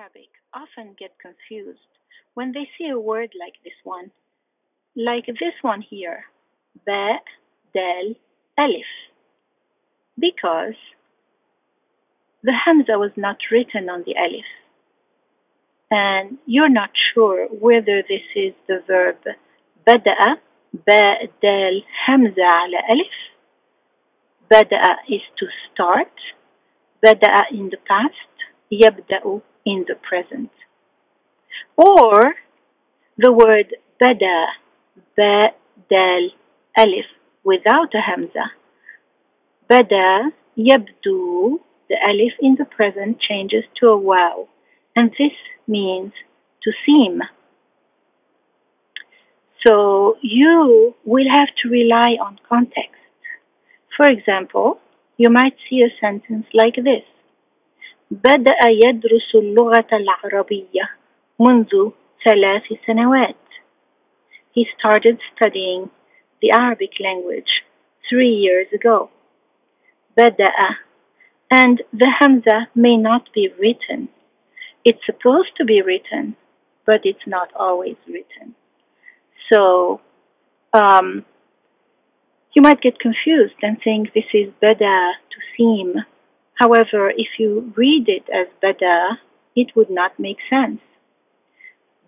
Arabic often get confused when they see a word like this one, like this one here, ba, dal, alif, because the hamza was not written on the alif, and you're not sure whether this is the verb bada'a, ba, dal, hamza ala alif. Bada'a is to start, bada'a in the past, yabda'u in the present. Or the word bada, ba, dal, alif, without a hamza. Bada, yabdu, the alif in the present changes to a waw, and this means to seem. So you will have to rely on context. For example, you might see a sentence like this. بدأ يدرس اللغة العربية منذ ثلاث سنوات. He started studying the Arabic language three years ago. بدأ and the hamza may not be written. It's supposed to be written, but it's not always written. So um, you might get confused and think this is bada to seem. However, if you read it as bada, it would not make sense.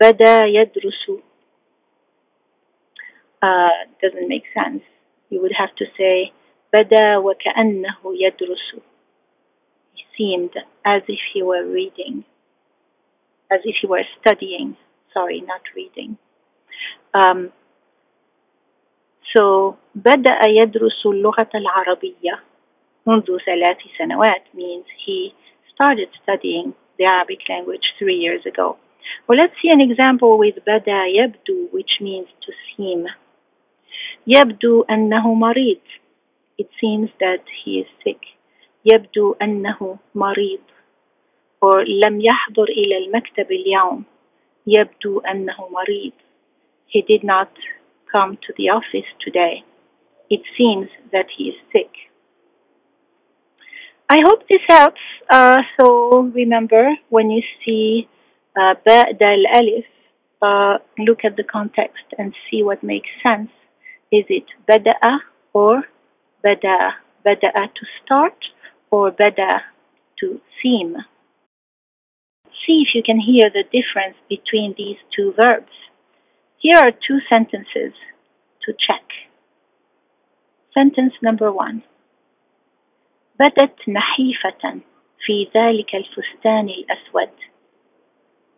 Bada yadrusu uh, doesn't make sense. You would have to say bada wa ka'annahu yadrusu. He seemed as if he were reading, as if he were studying. Sorry, not reading. Um, so بدأ يدرس اللغة العربية منذ ثلاث سنوات means he started studying the Arabic language three years ago. Well, let's see an example with بدا يبدو which means to seem. يبدو أنه مريض. It seems that he is sick. يبدو أنه مريض. Or لم يحضر إلى المكتب اليوم. يبدو أنه مريض. He did not come to the office today. It seems that he is sick. I hope this helps. Uh, so remember, when you see uh, dal alif, uh, look at the context and see what makes sense. Is it bada'a or bada'a? Bada'a to start or bada'a to seem? See if you can hear the difference between these two verbs. Here are two sentences to check. Sentence number one. بدت نحيفة في ذلك الفستان الأسود.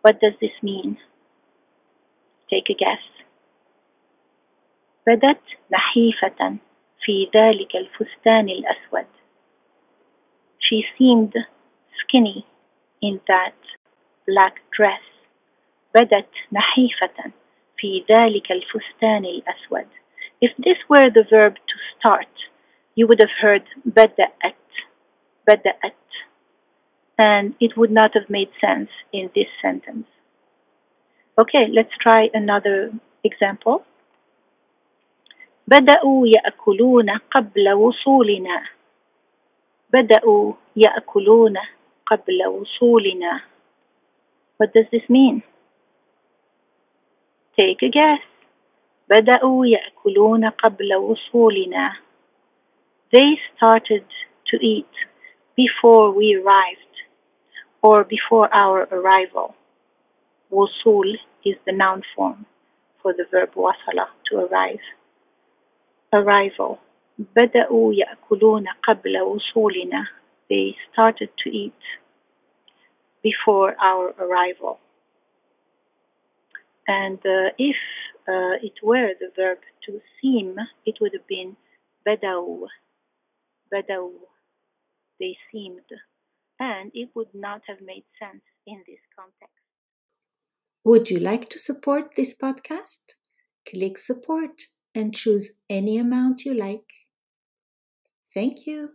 What does this mean? Take a guess. بدت نحيفة في ذلك الفستان الأسود. She seemed skinny in that black dress. بدت نحيفة في ذلك الفستان الأسود. If this were the verb to start, you would have heard بدأت, بدأت, and it would not have made sense in this sentence. Okay, let's try another example. بدأوا يأكلون قبل وصولنا. بدأوا يأكلون قبل وصولنا. What does this mean? Take a guess. بدأوا يأكلون قبل وصولنا. They started to eat before we arrived or before our arrival. وصول is the noun form for the verb وصل to arrive. Arrival. بدأوا يأكلون قبل وصولنا. They started to eat before our arrival. And uh, if uh, it were the verb to seem, it would have been badaw. Badaw. They seemed. And it would not have made sense in this context. Would you like to support this podcast? Click support and choose any amount you like. Thank you.